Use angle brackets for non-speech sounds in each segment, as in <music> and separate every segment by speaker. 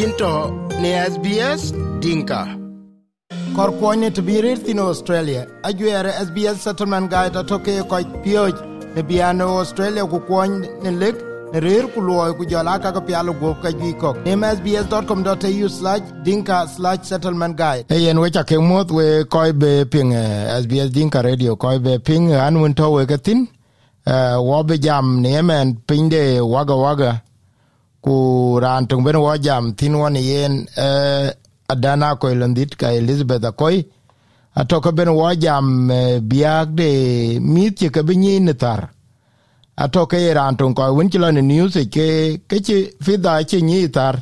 Speaker 1: yinto ne SBS Dinka. Korkwonye to be in Australia. Ajuere SBS Settlement Guide atoke koi pioj ne biano Australia ku kwony ne lek ne rir ku luoy ku jola kaka pialo guop ka jui kok. Nim sbs.com.au slash dinka slash settlement guide. Hey, en wecha ke we koi be ping SBS Dinka Radio koi be ping an winto we katin. Uh, wabe jam ni emen pinde waga waga ku ran tung ben wo jam tin won yen eh, adana ko landit ka elizabeth akoy. Atoka ben wo jam eh, biag de mit ke ke binyi ne tar. Atoka ran tung ko won chilo ni news ke ke chi fida che ni tar.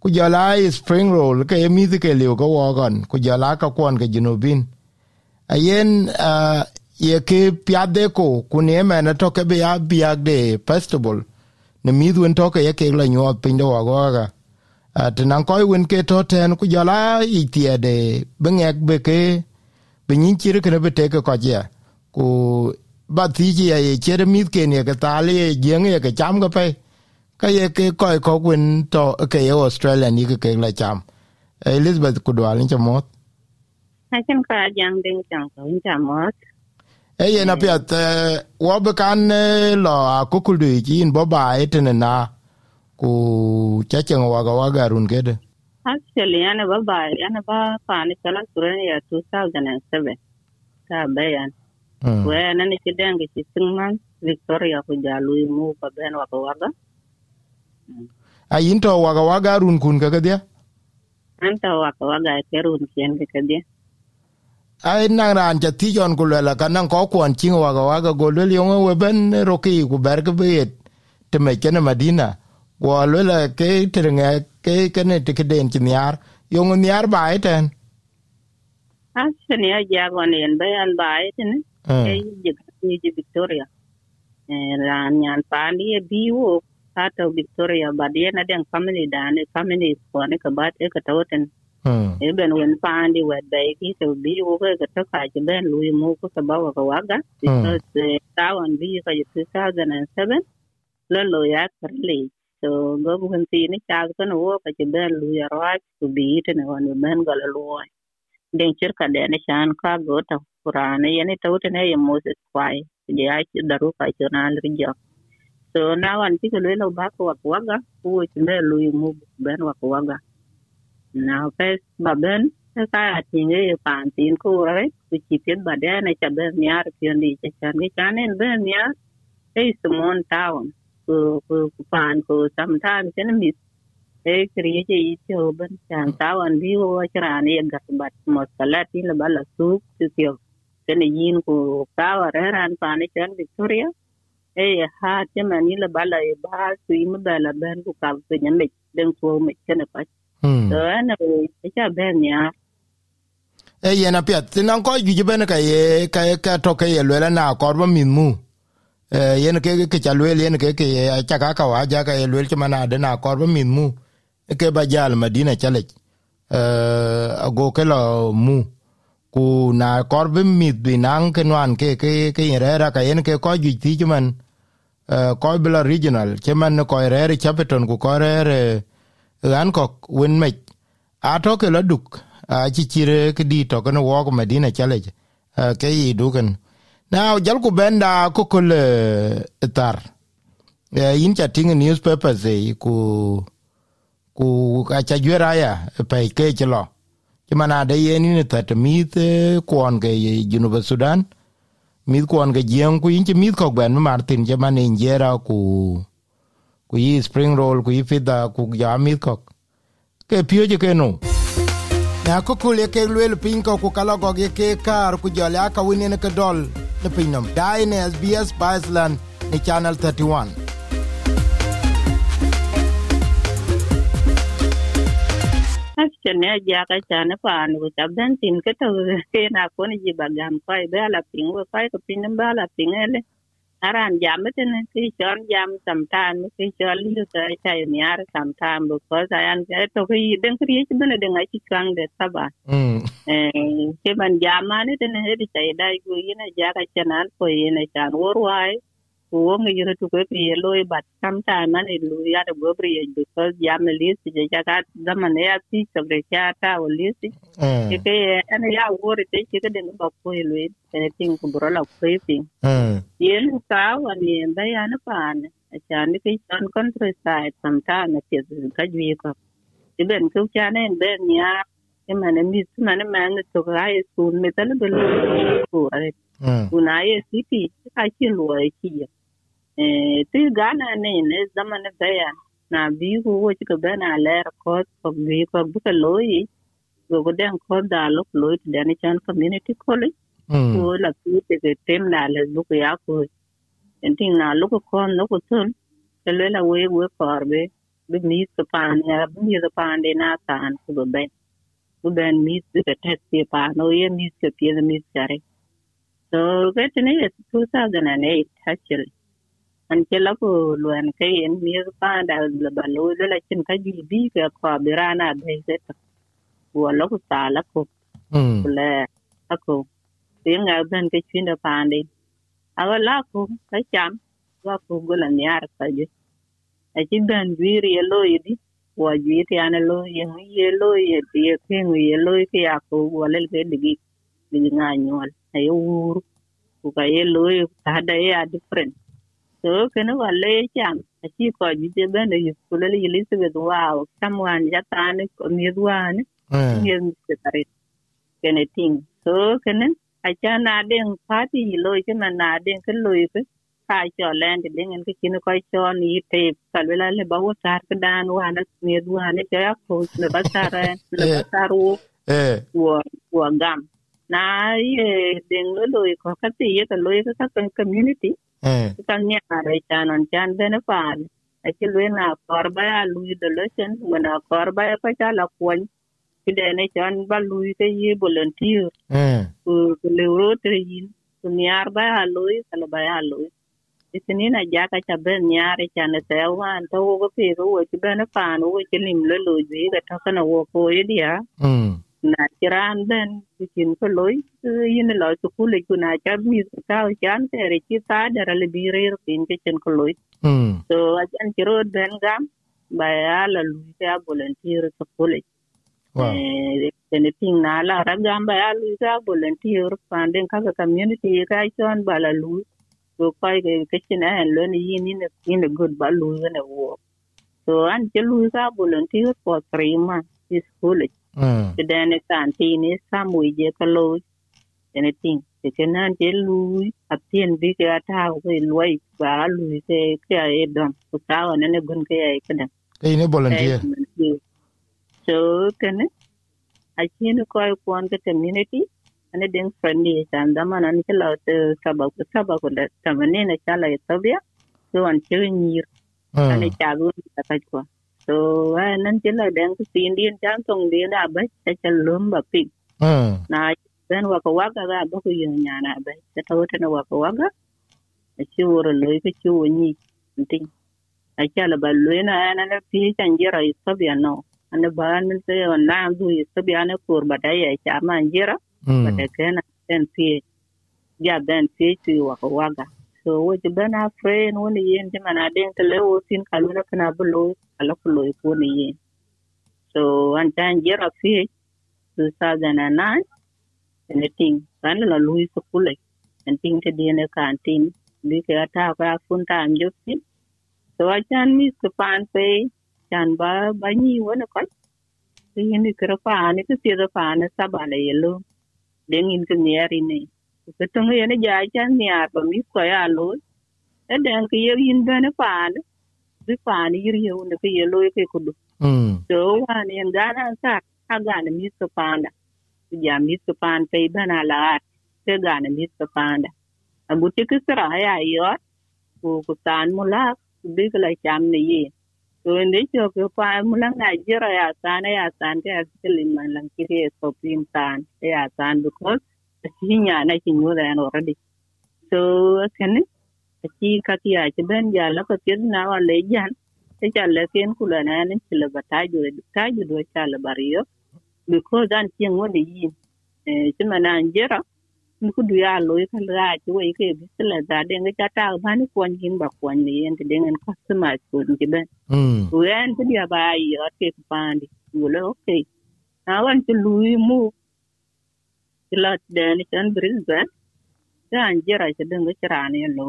Speaker 1: Ku jala spring roll ke mi ke liu ko wo gon ku jala ka kon ke junubin ayen uh, ye ke piade ko ku ne me na toke be ya biag de festival ne mi dwen toke ye ke la nyot pin do wa ga tenan koy wen ke to ten ku jala i tiede bengek be ke, be nyin chire ke be te ko ye ku ba ti ji ye chere mi ke ne ke ta le jeng ye ke cham ga pe. Ka ye ke koy ko wen to e ke ye australia ni ke la cham. Elizabeth ku do alin chamot
Speaker 2: Achen ka jang ding chang ko in chamot
Speaker 1: e na apiath wo be kan lo akukul du yin bo ba etene na ku chacheng waga waga run kede.
Speaker 2: Actually yana ba ba yana ba pani chala kuren ya 2007 ka bayan we na ni kiden ge singman victoria ku jalu mu ba ben waga waga.
Speaker 1: A to waga waga run kun ka dia?
Speaker 2: Anta waga waga ke run kien dia
Speaker 1: ai nang ran ja ti jon ku lela kan ko kwon ching waga waga go le yo we ben roki ku ber ke bet te me kene madina. Wo lela ke tringe ke kene te ke den nyar yo nyar ba eten
Speaker 2: actually ya ja gon en bayan ba eten e ji ji victoria. Ran yan pani e biwo kata victoria ba dia na den family da ne family ko ne ka ba te ka tawoten e ben wen pandi wet bay ki to bi wo ga ta ka ji ben lu mu ko ka ba wa waga because tawan bi ka 2007 lo lo ya karli so go bu kan ti ni cha ko no ka ji ben lu ya ra ku bi te ne wan ben ga la lu den chir ka de ne shan ka go ta qur'ana ye ne tawte ne ye moses kwai je ya daru ka ci na ri jo so na wan ti ko lo ba ko wa waga ku ci ben lu mu ben wa waga nào cái bà bên cái cái thì nghe phản tin cô ấy cứ chỉ biết bà đẻ này chả bên nhà phiền đi chả chả cái chả nên bên nhà cái small town cứ cứ phản cứ sometimes cái nó mít cái cái gì cho bên chẳng tao anh đi vô chả này gặp bắt một cái lát đi là bà là sup chứ kiểu. Cái này của tao ở đây ran phản ấy chẳng Victoria ê ha chứ mà ní là bà là bà suy mà bà là bên của cặp với nhân mình đừng thua Hmm. so ana cha ben ya
Speaker 1: e eh, yen apiat tinan ko gi ben ka ye ka ka to ke ye le na ko ba min mu. Eh, e yen ke ke cha le yen ke ke ya cha ka ka wa ja ka ye le ke mana de na ko ba min mu. Eh, ke ba jal madina cha le e ago ke lo mu. Ku na kor bi mit bi nang ke nwan ke ke ke re ra ka yen ke ko gi ti man ko bla regional ke man ko re re chapeton ku ko re ran kok wen mec a toke lo duk. A ci cire ke di toke no wok medina challenge ke yi duken now, jal ku benda ko kol tar. Yin cha ting newspapers e ku ku a cha jwera ya pe ke chlo chimana de yen ni ta mit kwon ke junuba sudan. Mit kwon ke jeng ku yin chi mit kok ben martin chimana injera ku ku yi spring roll ku yi fida ku ya mit kok ke pio je ke no na ko ku le ke lwel pin ko ku kala go ge ke kar ku jole aka wini ne ke dol ne pinom dai ne sbs Iceland ne channel 31
Speaker 2: Action ya ja ka cha ne pa nu ta ben tin ke to <laughs> ke na ko ni ji bagam kai be ala pin wo kai ko pin ba ala pin ele aran jam it ne ki chon jam sometime ki chon lu ka cha ni ar sometime because i am get to ki den kri chi bene den ai kang de saba. Eh ke ban jam ne den he di chai dai gu ina ja ka chanan ko ina chan wor wai wong yiri tu ko ye loy but sometime man it lo ya de go bri because ya me list je ja ka zaman ya ti so de cha ta o list ke ke ana ya wori te ke de ba ko ye lo ene ting ko bro la ko ye ye lu ka wa ni da ya na pa ne. Cha ni ke son countryside sometime ke ka ju ko iben ku cha ne ben ya e man mi man man to ga ye school me tal be lo ko are kuna ye city ka ki lo ye Eh, ki ti gana ne ne zaman da ya na bi ko ki ka bana ler ko ko bi ko bu ka loyi go go den ko da lo lo da ne chan community college. Hmm. Ko la ki te tem na le bu ya ko. En tin na lo ko no ko tun te le la we we korbe bi mi ka pan ya bi mi ka pan de na tan ko be ben. Bu ben mi ka tet pe pa no ye mi ka pe mi ka so ke ne 2008 actually an ke la ko luan ke yen mi pa da la balo la chin ka ji bi ka ko birana be se ta. Wo ko ta la ko le ako tin nga ben ke chin da pa ndi. Awa la ko ka cham wa ko go la nyar ka ji. A chi ben wi ri lo yi di. Wo ji ti an lo ye ye lo ye ti ye ke ngi ye lo ke ya ko wo le ke digi digi nga nyol ay wur. Ku ka ye lo ta da ya different so kene wale cham achi ko jije bende yukule li Elizabeth wow someone jatane ko miedwane mien sekare kene ting so kene acha na den party lo ke na na den ke lo ke ka cho land den en ke kine ko cho ni te kalwela le bawo tar ke dan wana miedwane ke ya ko le basara le basaru
Speaker 1: eh.
Speaker 2: wo wo gam. Na ye den lo lo ko ka ti ye ka lo ke ka community kan nya are chanon chan bene pan ake lwe na korba ya lui de lechen mena korba ya pacha la kwan kide ne chan ba lui ke ye volunteer ku le rotre yin ku nyar ba ya lui kala ba ya lui isini na jaka cha ben nyar chan se wan to wo pe wo ki bene pan wo ki lim le lo ji ga ta kana wo ko ye dia na kiran ben bikin ko loy yin lo su kule ku na cha mi ka chan te re chi ta da le bi re pin ke chen ko loy so a chan kiro ben gam ba ya la lu ya volunteer su kule eh ne ting na la ra gam ba ya lu ya volunteer funding ka community ka chon ba la lu ko kai ke ke chen an lo ni yin ni ni good ba lu ne wo so an che lu ya volunteer for 3 months is college thì đàn này sản thì nè sa mùi dễ cả lôi. Thì này ting thì cái nan chế lui hạt tiền đi cái thao cái lui và lui cái cái ấy đòn cái sao này nó gun cái ấy cái đàn
Speaker 1: cái này volunteer
Speaker 2: so cái này. Ai chỉ nó coi quan cái community anh đang friendly đó mà anh cái lao từ sabak sabak tầm này nó trả lại tao biết. So chơi nhiều. Anh trả luôn cái quoi so nan ci la den ko sindin jam tong di da ba ta ca lum ba pig na ben wa ko waga ga ba ko yo nyana ba ta tawta na wa ko waga a ci woro loy ko ci woni tin a ca la ba loy na na na pi can jira isabia no ana ba nan se na du isabia na kur ba dai ya ca man jira ba ta kana den pi ya ben pi ci wa ko waga so woje bana friend woni yen de mana den to lewo sin kaluna kana bulo ala kulo ko ni yen so an tan jera fi 2009 anything kan la lui so kule anything te de ne kan tin bi ke ata ka fun ta am jo so a chan mi so pan pe chan ba ba ni wona ko yin ni kra pa ni ko ti da pa na sa ba le yelo den in ke ni ari ni ko tong ye ne ja chan ni ar ba mi ko ya lo e den ko ye yin ba ne pa ne bi pa ni yir ye ne ko ye lo ke ko do so wa ni en ga na sa ka ga ne mi ko pa na ya mi ko pa pe ba na la te ga ne mi ko pa na abu ti ko sra ya yo ko ko tan mu la bi ko la cham ne ye so ende cho ko pa mu la nga jira ya sana ya san te asili man lang kiri so pin tan ya san because sinya na ki nyu da no already so kan ki ka ki ya ki ben ya la ko tin na wa le jan te cha le ken ku la na ni ki le bata ju ta ju do cha le bariyo because an ti ngo de yin eh ti mana anjera ku du ya lo ka la ji we ke bi sala da de ga ta ta ba ni kon kin ba kon ni en de ngen customer ko ni ben
Speaker 1: mm
Speaker 2: we en ti ya ba yi ot ke pa ndi wo le okay na wan ti lu mu ti la de ni kan brisbane ta an jira ti de ga tira ni lo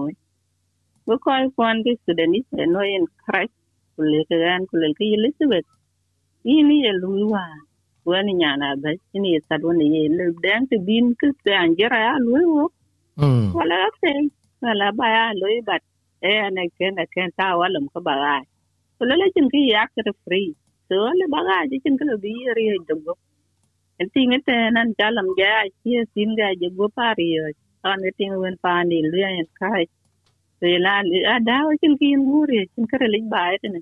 Speaker 2: we ko kon ke su de ni se no en christ ku le ka gan ku le ka elizabeth. Ini ye lu wa. Wani nyana ba ini ye sad wani ye. Le den ti bin ku se an jira ya lu wo.
Speaker 1: Mm
Speaker 2: wala okay wala ba ya lo ba e ana ken ken ta wala ko ba ga. So le chin ki yak ta free. So le ba ga ji chin ko bi ri de go en ti ngete nan jalam ja chi sin ga je go pa ri on ne ting wen pa ni le en kai so la a da wa chin ki ngu ri chin ka le ba e ne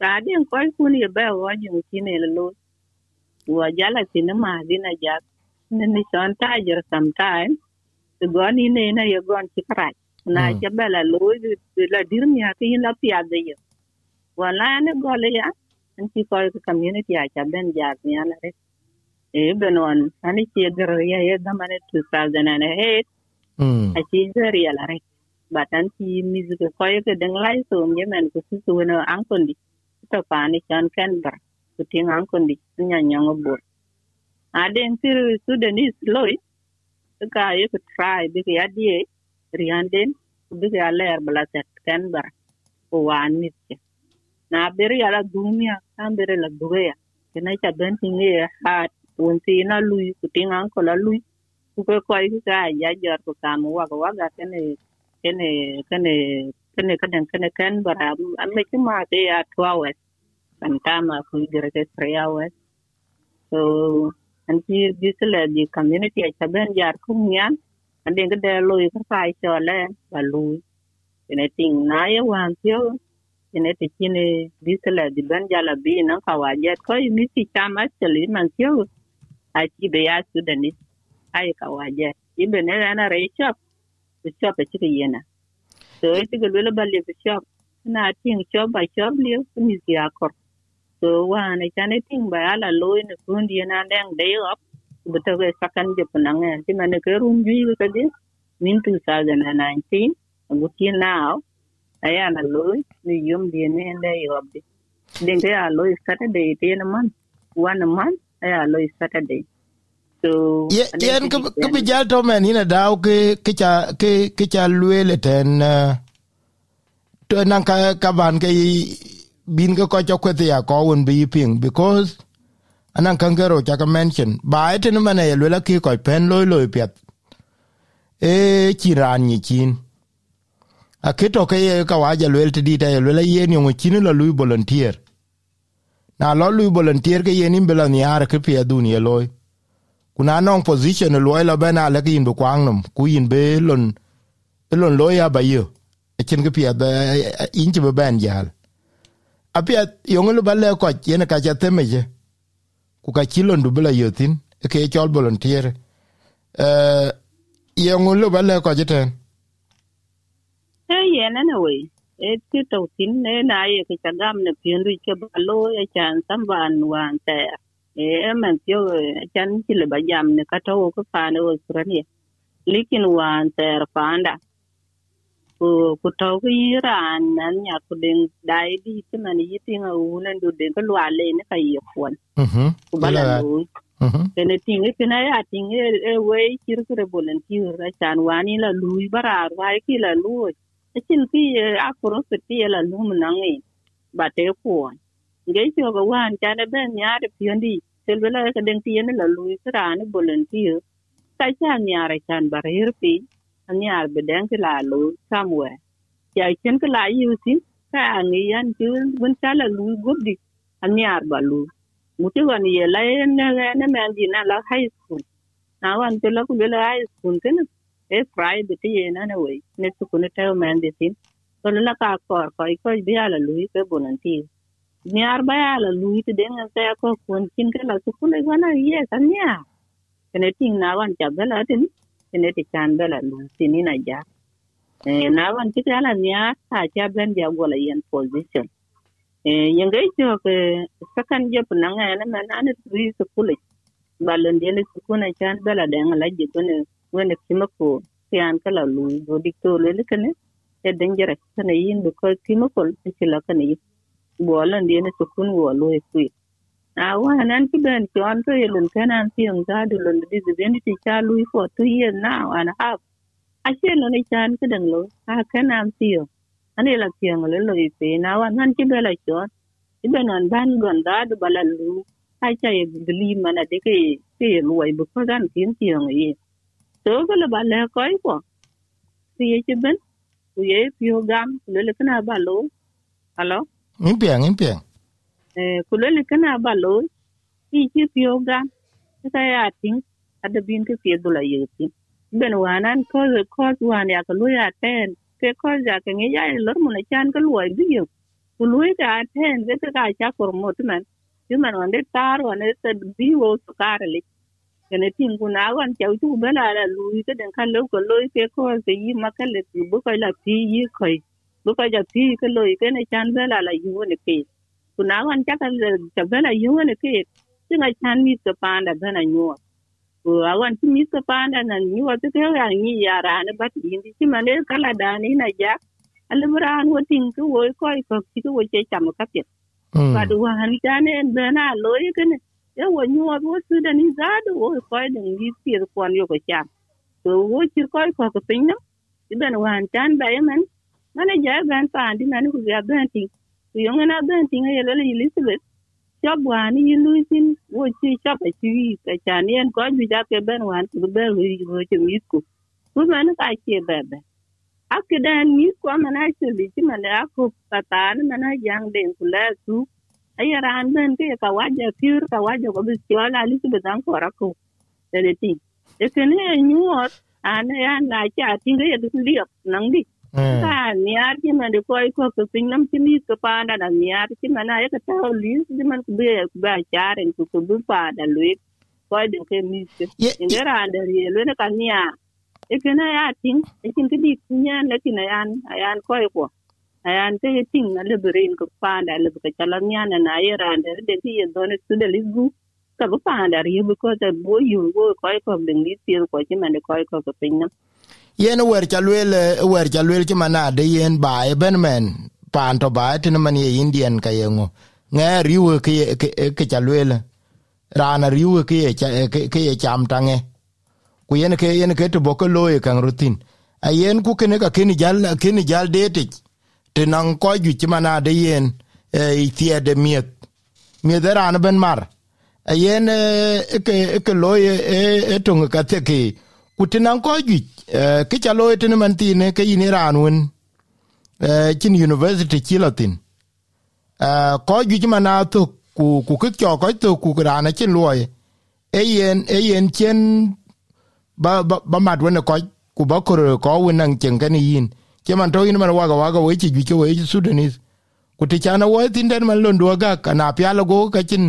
Speaker 2: ta den ko ku ni ba wa ju chi ne le lo wa jala tin ma dina ja ne ni son ta jer sometime to go ni ne na ye gon chi kra na ja bela lo la dir mi ha ki la pia de yo wala ne go le ya an chi ko community a cha ben ja mi ana re e ben on ani chi gar ya ye da mane 2008
Speaker 1: mm
Speaker 2: a chi gar ya la re. Batan chi music ko ye ke deng lai so mi men ko su su no an kon di to pa ni chan ken bar ku ting an kon di nya nyang bo a den tir sudanese loy ka ye ko try bi ya die rianden bi ya ler bla set ken bar ko wan mit na ber ya la dumia kan ber la duya kena cha ben tinge hat won ti na lui ku ting an ko la lui ku ko ko ki ka ya jor ko kan wa ko wa ga kene kene kene kene kene kene ken bara am me ki ma te ya 12 hours Sometimes ku could ke a three hours. So, an ti this is the community a have been jar kum yan. And de the loy ka sai cho le ba lui ene ting na ye wan tio. And I think in this is the ben jala bi na ka wa jet ko mi ti chama chali man tio. I be ya sudanis Ai ka wa jet. Ibe ne na re shop. The shop e chi yena. So, I think the ba le shop. Na ting shop by shop le ni ti akor. so wa wane chane ting ba ala loy ne kundi na deng day up buta ke sakan je punang en ti mane ke rum ji ga de min 2019 guti now aya na loy ni yum di ne ne yo bi deng ke a loy saturday ti na man one month aya loy saturday so
Speaker 1: ye yen ke bi jal to men ina daw ke ke cha ke ke cha luele ten uh, to nan ka ka ban ke bin ke ko kwete ya ko un bi ping because anan kan gero cha ka mention ba ete no mane yelwe ki ko pen loy loy pet e chiran ni chin. A keto ke ye ka waja lwel ti dita yelwe ye ni ngo chin lo lui volunteer na lo lui volunteer ke ye ni bela ni ar ke pia dun ye loy kuna non position loy lo bena le kin bu kwang num ku yin be lon lon loy ya ba yo. Chen ke pia da in chi be ben jal. Apia yong lu balle ko yen ka cha temeje ku ka chilo ndu bla yotin ke chol volunteer. Eh yong lu balle ko jiten
Speaker 2: e yen na we e ti to tin ne na ye ke chagam ne pindu ke balo e chan samban wan te e men tio chan ti le bajam ne kata o ko pa ne o surani likin wan ter panda ku ku to ku iran nan ya ku den dai di ti man yi ti nga u nan du den ko lwa le ne ka yi kwon
Speaker 1: mhm
Speaker 2: ku bala lu kene ting e kena ya ting e we kir kre volunteer ra chan wani la lu barar wa ki la lu chin ki a kuro se ti la lu nangi ba te ko nge ti go wan chan ben ya de piondi sel bela ka den ti ne la lu sra ne volunteer. Ka chan ya ra chan bar hir pi an ya be den ki la lu somewhere. Ya chen ka la yu sin ka ngi yan ti bun cha la lu gobdi an ya ba lu. Mutu wan ye la ne ne men di na la high school. Na wan te la ku le high school Eh, ken e private ye na ne we ne tu ku ne te men di tin to la ka kor ko ko bi ala lui ke bonanti ni ar ba ala lui ti den te ko kun, kin ke la tu ku le wana ye san ya ne ting na wan cha bela tin ne ti chan bela lu tin ni na ja. E na wan ti ala ni a ta cha ben ja gola yen position. Eh, Yenge cho ke, sakan je punanga na man an tri su kule. Balon de ne su kuna chan bela den la je kone wene kimako ko kala lu go dikto le kane e dangerous kana yin because kima ko kila kana yi bolan di ne sukun wo lo e kui. A wa nan ki ben ki on to yelun kana an ti on ga du ben ti cha lu for two years now and a half a che no ne chan ka dang lo, a kana an ti yo ane la kiang le lo i pe na wa nan ki bela chon ben non ban gon da du balalu ai cha ye bili mana de ke ke ai bu ko gan tin tiang yi to ko le ba le ko ko si ye che ben ku ye pio gam le le kana ba lo alo?
Speaker 1: In piang in piang
Speaker 2: eh ku le le kana ba lo i chi pio gam. Ka ya tin ada bin ke pie dula ye tin ben wanan ko ko wan ya ko lu ya ten ke ko ja ke ngi ya lor mu na chan ko luai bi yo ku lu ka ten ke ka cha por mo man man wande tar wane ta bi wo su kare le kene tin kuna wan chau chu bela la lui ke den kan lo ko loi ke ko ke yi makale tu bu ko la pi yi ko bu ko ja pi ke loi ke ne chan bela la yu ne ke kuna wan cha kan cha bela yu ne ke tinga chan mi ke panda bena nyu ko awan ti mi ke panda na nyu wa te ya ni ya ra ne bat yin ti mane kala da ni na ja alibran wo tin ko wo ko ko ti ko che cham ka pet ba du han jane bena loy kene e wo nyuwa wo su wo ni za du wo ko da ni pir kon yo ko cha so wo chir ko ko ko pinna ti ben wan tan ba yemen mana ja ben pa andi man ku ga ben ti ku yo ngana ben ti ngai le elizabeth job wan yi luisin wo chi shop a chi ka cha ni en ko ju ja ke ben wan ku ben wo chi mi ku ku man ka chi bebe akidan ni ko mana shuli ti mana ako patan mana yang den ku kula su ayara ran ben ke ka waja pur ka waja ko bis wala li su bedan ko rako ti e kene nyuot an ya na cha tinga ya du li nang di ka niar ki man de koi ko ko pin nam ti mi ko pa na na niar ki man ay ka ta li di man ku be ba charen ku ku bu pa da lu ko de ke mi ke ngera ande ye le ka niar ikena ya ting nya na kunyan na yan ayan koi ko ayan te ting na leberin ko panda le ka chalan yan na ayera de de ti don su de ligu. Ka ba panda ri bu ko ta bo yu go koy ko ding li ti ko ti man koy ko ko pinna
Speaker 1: yen wer cha lwel wer cha lwel ti mana de yen ba e ben men. Pan to ba ti man ye indian ka yengo nge riwe ke ke cha lwel. Rana riwe ke ke ye cham tange ku yen ke yen ke to boko loye kan rutin. A yen ku kene ka kini jal kini jal dete te nang ko ju ti mana de yen e tie de miet. Miet era an ben mar. A yen e, e ke e ke loye e tung ka te ki ku te nang ko ju ke cha loye te man ti ne, ke yin ran un e chin university chi latin a ko ju ti mana to, ku ku ke ko ko to, ku ran kin loye e yen e yen chen, ba ba ba mat wene ko ku ba ko ko wena chen ka ni yin. Ke man to yin man waga waga we chi ke we sudanis ku ti chana wo tin den man londo ga kana pya lo go ka chin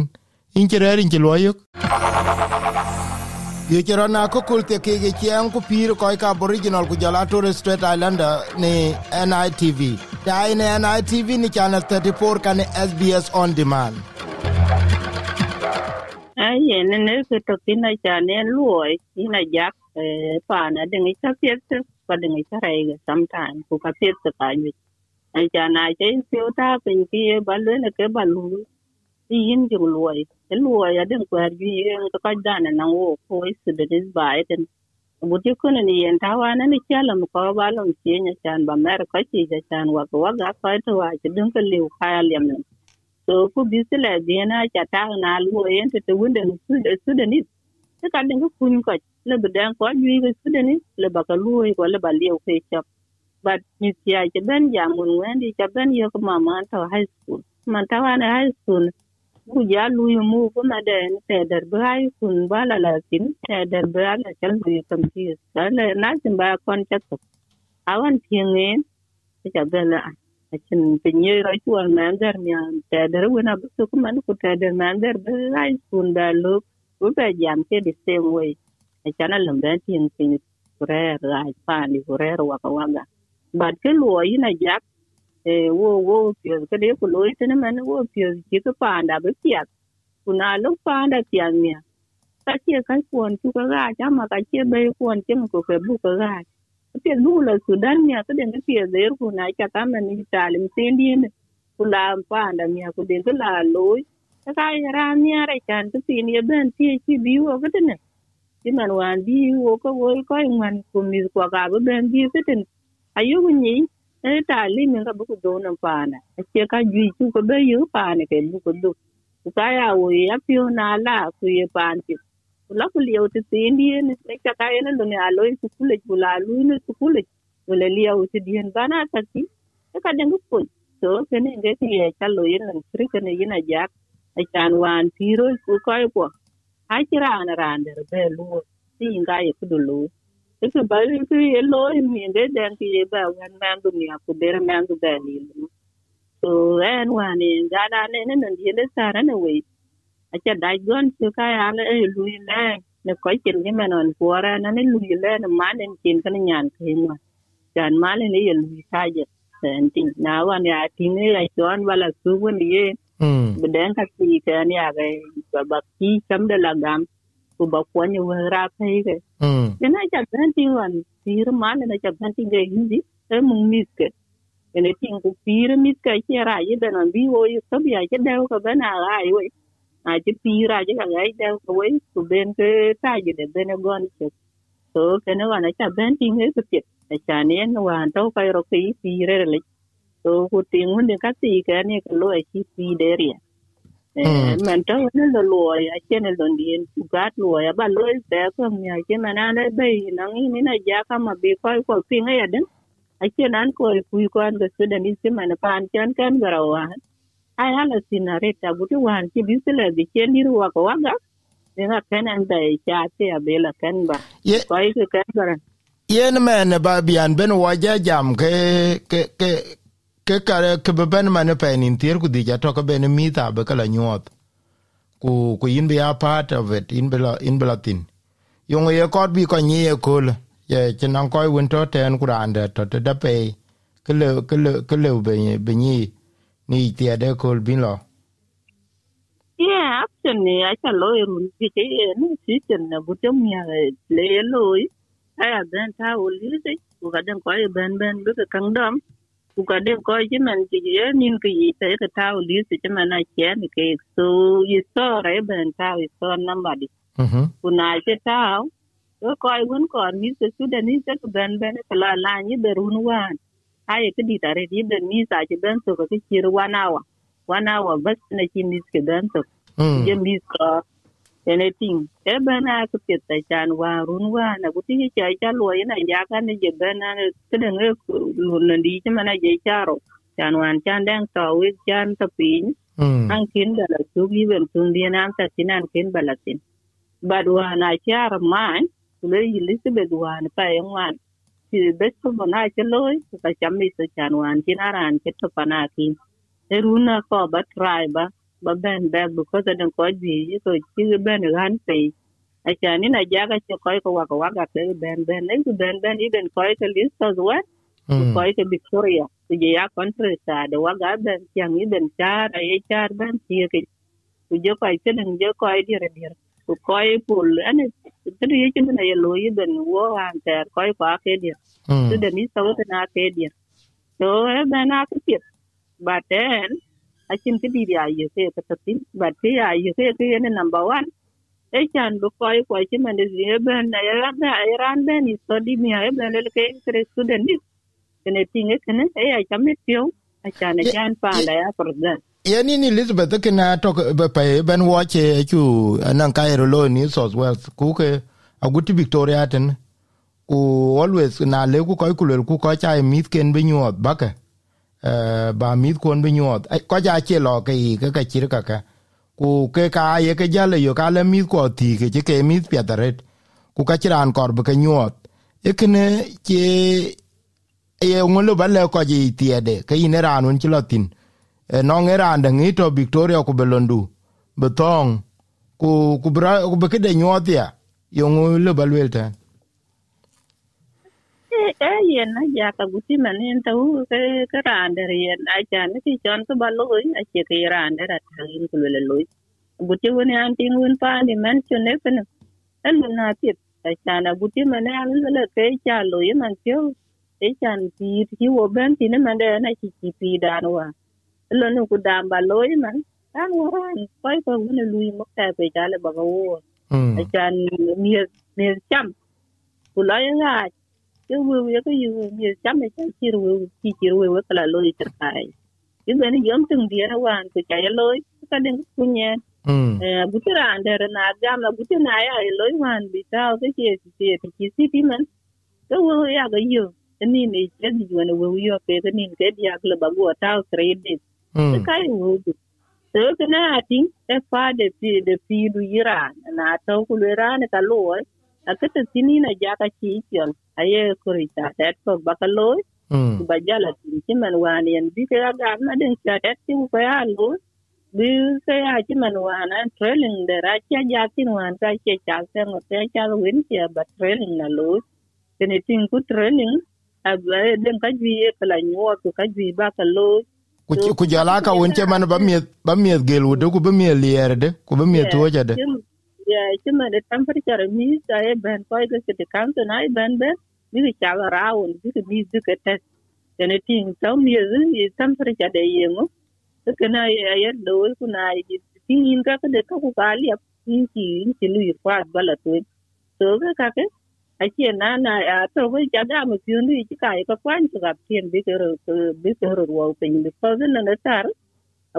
Speaker 1: in ke rerin ke lo yo. Ye ke rona ko kul te ke ge chen ku pir ko ka aboriginal ku jala Torres Strait Islander ni NITV dai ne NITV ni channel 34 kan SBS on demand.
Speaker 2: Ai ne ne ke to kina cha ne luoi ina jak pa na de ngi cha piet pa de sometime ku ka piet pa ni ai cha na che piu ta pin ki ba le ne ke ba lu yin ju luoi e luoi ya den kwa ji en ka ka da na wo ko is de dis ba eten bu ti ko ne yen ta wa na ni cha lam ko ba lo chi nya chan ba mer ka chi ja chan wa ko wa ga ka to wa chi dun ka liu ka liam ne so ku bisila na cha ta na lu yen te wunde su de su de ni te ka den ku kun ko le bedan ko yu ga su de ni le ba ka lu ko le ba liu ke chap but ni tia che ben ja mun wen di cha ben yo ko mama ta high school. man ta wa na high school ku ja lu yu mu ko ma de te der ba high school ba la la tin te der ba la chal bu yu kam ti sa le na tin ba kon cha to awan tiengen cha ben la akin pinye rai tuan mander nya teder wena busu kuman ku teder mander be rai kun da lu ku be jam ke the same way achana e lambe tin pin kurer rai pani kurer waka waga but ke lo ina jak e wo wo pio ke de ku lo ite man wo pio ki ko panda be pia kuna lo panda pia mia ka che ka kuon chu ka ga, cha ma ka che be kuon che ko ke bu ka ga. Pe bu la sudan mi ka den pe de ku na cha ta ma ni talim tin di ne. Pa nda mi ku den la loy ka ka ra mi ara chan tu tin ye ben ti chi bi wo ka den ti man wan bi wo ko wo ko man ku mi ko ga ben bi ka den ayu ni e talim ka bu ku do na pa na che ka ju chu ko be yu pa ne ke bu ku do kaya wo ya pio na la ku ye panti la ku liyo ti tindi ne ne ka kaya na lo ne alo su kule ku la lu ne ku kule ku le liyo ti di dien bana ta ti e ka den ku so ke ne ge ti ye ka lo yin nan tri ke ne yin a jak a chan wan tiro ku koy ko ha ti ra ran der be lu ti nga ye ku lu. E ku ba ri ku ye lo mi nge den ki ye ba wan man du mi ku der man du ba ni lu. So, en wan en ga na ne ne nan yende sara ne we acha da gon su ka ya ne e lu le. Ne koy kin ni menon ra na ne lu le, ne man en kin kan nyan ke ma. Jan ma le ne ye lu ta je sen tin na wan ya tin ne ya chon wala su wen ye beden ka ti ke ni ya ga ba ba ki kam de la gam ku ba ko ni wa ra pe ke ne cha ben tin wan tir ma ne cha ben tin ge hindi e mung mis ke ene tin ku pire mit ka che ra ye ben an bi wo ye sab ya che deu ka ben a ai we a che pira che ka ai deu ka we ku ben ke ta ye de ben gon che so ke ne wana cha ben tin he ku che a cha ne no wan to ka ro ki pire le so ku tin hun de ka ti ka ne ka lo chi pi de ria man to ne lo lo ya che ne lo ndien ku gat lo ya ba lo se ko mi ya che mana ne be na ngi ni na ja ka ma be ko ko pin ya den ake nan ko kui ko an gasu da ni sima na pan kan kan garawa ai hala sinare ta gudu wan ki bisila bi ke nirwa ko waga ina kanan da ya ce a bela kan ba ko ai ke kan gara
Speaker 1: yen men ba bian ben waja jam ke ke ke ke kare ke ben mane pe nin tier ku di ja to ke ben mi ta be kala nyot ku ku yin be a part of it in bela in bela tin yong ye kot bi ko ni ye kul. Ye chinan koy win to ten kurande to te da pe. Kele ke le be be ni ni tie de kul bin lo.
Speaker 2: Yeah actually i can lo mun ji ke ni si chen na bu tem ya le loy. ai ben ta o li se ku ga den koy ben ben bu ka kang dam ku ga den koy ji man ji ye nin ke yi te ka ta o li che man na che ni ke so yi so re ben ta yi so number di ku na che ta ko koy won kon mi se su da ni se ko ben ben ko la la ni be run wan. Ay ke di tare di ben mi sa je ben so ko ke kir wana wa wana wa bas na ki mi ke ben so. Je mi ko ene ting e ben a ko pe ta chan wa run wa na ku ti cha cha lo ina ya ka ne je ben na ke de nge lu na di je mana je charo chan wan chan dang to wi chan to pin an kin da la su gi ben tun di na ta tinan kin balatin badwa na char man. Kule Elizabeth wan pa yang wan ti besto bona ke loy ka chammi so chan wan ti naran ke to pana ki eruna ko ba try ba ba ben back because I don't ko ji so ti ben ran pe a chan ni na jaga che ko ko wa ko wa ga ke ben ben ne ku ben ben even ko ke list as well ko ke Victoria ku je ya country sa de wa ga ben yang ni ben char ai char ben ti ke ku je ko ke den je ko ai dire dire ku koy pul ane tiri ye chinde na ye lo yi ben wo han ter koy ko ake dia tu de mi so te na ake dia so e ben na ke but then a chin ti di ya ye ke ta tin but ti ya ye ke ke ne number 1 e chan bu ko ko chi man de ye ben na ya ran na ye ben ni so di mi ye ben le ke tre student ni tinge kene e ya chame pio a chan e chan pa la ya that
Speaker 1: yani ni elizabeth ke na to pa ben watch chu nan ka ero lo ni so well ku ke aguti victoria ten ku always na le ku ko ku ku ko cha mit ken be nyot baka ba mit kon bi nyot. Ko ja che lo ke ke ka chir ka ka. Ku ke ka ye ke jale yo ka le mit ko ti ke ke mit piataret ku ka chiran kor be ke nyot. Ekene che ye ngolo ba le ko ji tiede ke ine ran un nge nong eranda ngi to victoria ku belondu betong ku ku bra ku be kede nyotia ba le tan
Speaker 2: e yen na ja ka guti manen ta u ke ke randa yen a ja ne ki che ke randa ra ta in ku le loy guti woni an ting won pa ni men chu ne pen elu na pit a chana buti mane an le ke cha lo ye man pyo e chan pi ti wo ben ti ne man de na chi chi pi dan wa elu nu ku dam ba lo ye man an wa ran koi ko ne lu mo ta pe cha le ba wo a chan mi mi cham ku la ye ga ke wo ye ko yu mi cham e chan chi ru chi chi ru wo kala lo ye ter kai ki ben yom tung dia wan ku cha ye lo ka den ku nye butira andere na gama butina ya loy wan bitaw ke ke ke ke siti man to wo ya ga yo ni ni ke di wana wo yo ke ke ni ke dia kle ba go taw trade kai wo to ke na atin e fa de pi de pi du yira na to ku le ran ka a ke te tini na ja ka chi yon aye ko ri ta det ko ba ka lo ba jala tin ki man wan yan bi ke ga na den cha det ti ko ya lo bi ke ya ci man wana trailing de ra cha ja tin wan ka che cha se ngo te cha win che ba trailing na lo tene tin ku trailing a ba den ka ji e kala nyo ku ka ji ba ka lo
Speaker 1: ku ku jala ka won che man ba mi ba mi gel wo de ku ba mi lier de ku ba mi to ja de.
Speaker 2: Ya ci man de temperature mi sa e ben ko ga ke kan to na bên ben ben mi cha ra won bi mi du ke test. Tene tin to mi e temperature de yengo kana ya da wai kuna tin yin ka da ka ku kali a tin ki yin ki lu kwa bala to to ka ka ke a ce na na ya to wai ja da mu fi lu ki ka ka kwan ki ga tin bi ka ro bi ka ro wa tin bi ko zan na tar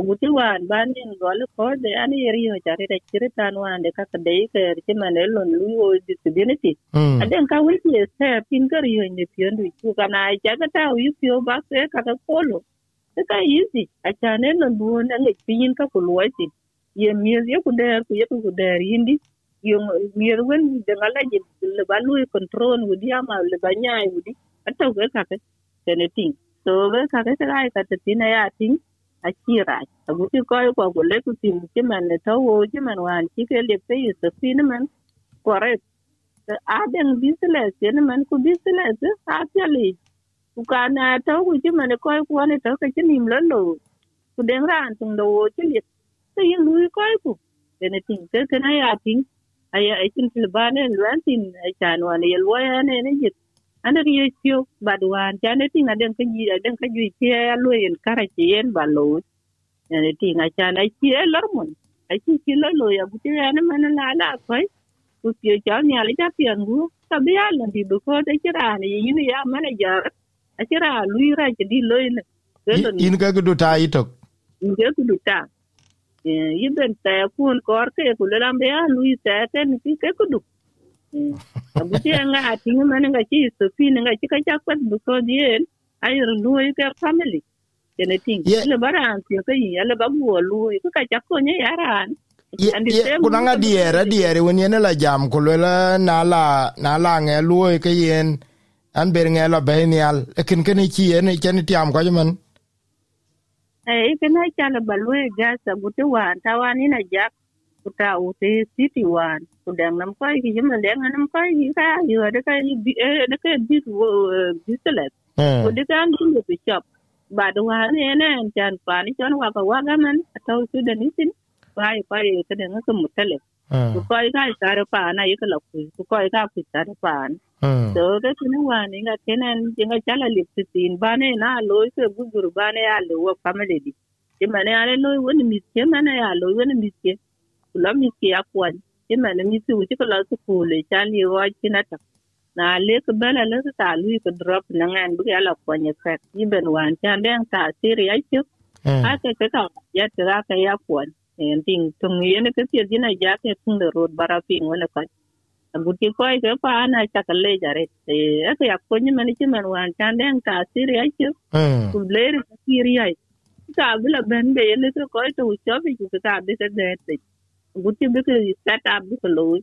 Speaker 2: a guti wan ban din gol ko da ani yeri yo jare da kire tan wan da ka ka dai ka ki man lon lu wo disability a den ka wai ki se pin ka ri yo ni fi lu ku kana ja ka ta wi fi ba se ka ka kolo ka easy a chane no duon nge pin ka kulwati ye mier ye ku der ku ye ku der yindi ye mier wen de ngala je le balu control wudi ama le banyai wudi ata ga ka ka tene ting. So ga ka ka ka ka te tina ya ting a kira a guti ko ko le ku tin ki man ne to wo ki man wan ki ke le pe ye so ni man correct a den business ni man ku business a pele ku kana to ku ji mane ko ku ne to ke ji nim lo lo ku den ran tung do wo ji li to yin lu ko ku ne tin ke ke na ya tin aya ai tin til bane ran tin ai chan wa ne yel wa ne ne ji ana ri yo ba du wan ja ne tin aden ka ji aden ka ji ke ya lu yin kara ji yen ba lo. Ne tin a chan ai ji e lor mun ai ji ki lo lo ya bu ti ya ne man la la ko ku pi cha ni ala ja pi angu ta bi ya la di ko de ji ra ne yin ya. Manager akira lui ra ke di loy ne
Speaker 1: in ka gudu ta itok
Speaker 2: nge gudu ta. Yi ben ta kun kor ke ku le lambe ya lui ta ten ki ke gudu abu ti nga ati nga nga chi so fi nga chi ka cha kwat bu ko dien luo lui ke family. Kene ting le baran ti ka yi le ba luo ku ka cha ko ne yaran
Speaker 1: kuna nga diere diere wen yen la jam ku le na la na la nge ke yen an ber nge la be nial. Lekin kene chi ene chen tiam ko man
Speaker 2: eh kana chala balwe gasa buti wan tawani na jak kuta ute city wan kudang nam ko ki jima dang nam ko ki ka yo de ka de ka bi biselet ko de ka ngi ko shop ba do wa ne ne jan pa ni jon wa ka wa ga man taw su da ni tin pa pa ka de ngaka mutale ko ko ka ka pa na yi ka la ku ko ko ka ku ta pa so ka kina wani nga kenan jinga chala lipsitin bane na lo ke bugur bane ya lo wa family di ke mane ale lo woni miske mane ya lo woni miske kula miske ya kwan ke mane miske wuci kala su kule chali wa kina ta na le ka bala le ka lu ka drop na ngan bu ya la kwanya ka yiben wan chan den ta siri ya chu aka ka ka ya tra ka ya kwan en ting tung yene ka ti dina ja ke tung de road bara ping wona ka guti koy ke pa na chakale jare e ake ya konyi mani chi man wan chandeng ka siri ai chu ku bler ka siri ai ka bila ben be ne ko koy to cho bi ku ka bi ka de te guti biki ka biki up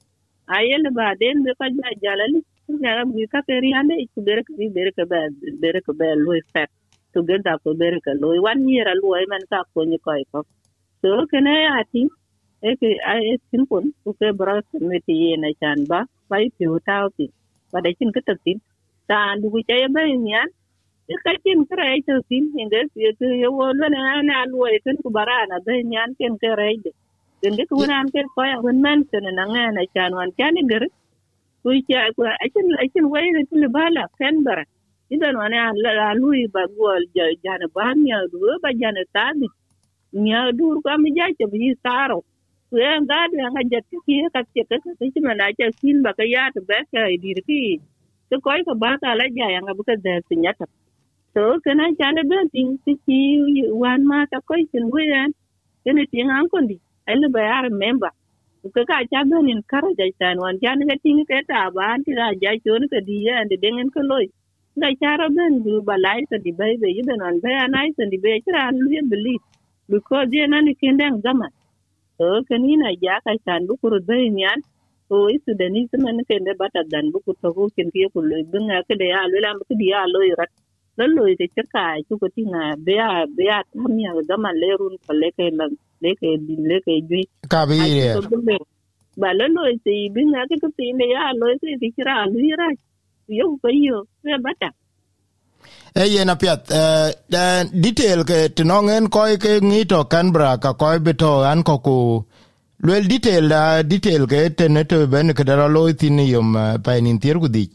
Speaker 2: ayele ba den be ka ja jalali ga bi ka peri ri ande ku ber bi berek ba berek ba lo fet to genda ko berek ka wan yera lo man ka konyi koy ko so kene ati eke ai simple ku ke bra meti yena chan ba bai pi tao ti ba de chin ka tin ta du ku chay ba nyan e ka chin kra ai to tin inge ye tu ye wo na na na lu ku bara na be nyan ken ke de den ke wunan ke ko ya won man sen na nga na chan wan chan ger ku cha ku achin achin wai ne tuli bala canberra idan wani a lui ba gol jana ba nya du ba jana tabi nya dur ko mi ja che bi saro ku en ga de nga jet ki ka che ka ka chi mana cha sin ba ka ya to ba ka dir ki to ko ko ba ka la ja ya nga bu ka de sinya ta to kana chane ben ting ti wan ma ta ko sin wen kene ting an kondi ai ba ya memba ka ka cha ben in kara ja tan wan jan ga tin ke ta ba anti ga ja chon ka di ya de dengan ko loy ga chara ben du ba lai ta di bai be yidan an ba anai ta di be cha an lu beli because ye na ni kindang zaman to kanina ja ka tan bu kur bai nyan to isu da ni sama ne kende bata dan bu ku to ko kin ti ko loy bunga ke de ya lo lam ke di ya loy rat lo loy te chaka chu ko ti na be ya tinga bea bea tamia zaman lerun ko le leke lan leke leke jui
Speaker 1: ka bi ye
Speaker 2: ba lalloi se binga ke ko tine ya lo se ti kira luira yo ko yo se bata
Speaker 1: e yena piat uh, detail ke tinongen koy ke ngito canbra ka koy beto an ko ku lwel detail da detail ke teneto ben ke dara lo tin yom uh, pa nin tier ku dik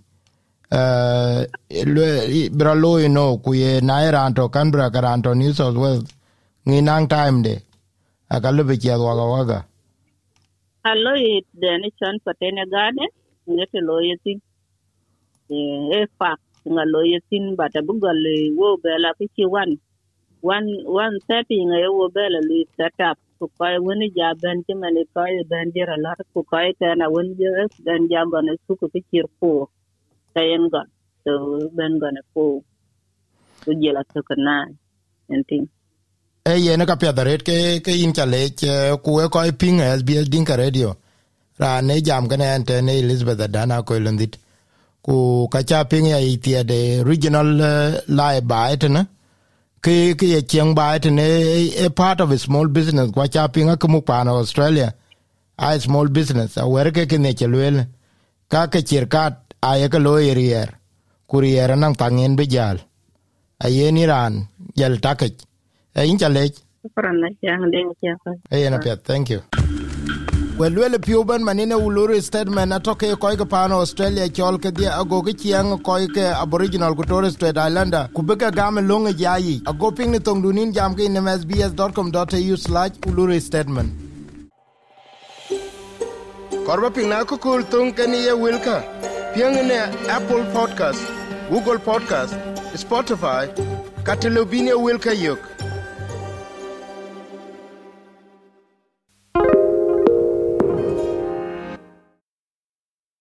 Speaker 1: uh, bra loy no ku ye na eranto Canberra karanto New South Wales ngi nang time de akalu be kia waga waga
Speaker 2: allo it de ne chan patene gade, ngete lo tin e eh, fa nga lo tin bata bugal wo bela ki wan wan wan setting nga wo bela li set up ku kai wani ja ben ti mani kai ben jira lar ku kai kana woni jira ben ja gone su ku ki ko tayen gon to ben gone ko ku jela to kana enting
Speaker 1: e yene ka piadaret ke ke in chale ku e ko ping SBS Dinka Radio. Ra ne jam gane ante ne Elizabeth Dana ko lendit. Ku ka cha ping ya itia de regional lai bait na ke ke ye cheng bait ne a part of a small business kwa cha ping ka mu pa na Australia. A small business, a wer ke ke ne chelwel ka ke chirkat a ye ke lo erier kurier nang pangen be jal. A ye ni ran, jal takech e Eh, in chale eh, yena pia thank you. Well well piu ban manine uluru statement atoke ko ke pano australia chol ke dia ago ke chiang ko ke aboriginal ku torres strait islander. Ku be game longe jayi. Ago ping ni tong dunin jam ke in msbs.com.au/uluru statement korba ping na ko kul tung ke ni ye wilka. Piang ne apple podcast google podcast spotify katelobinia wilka yok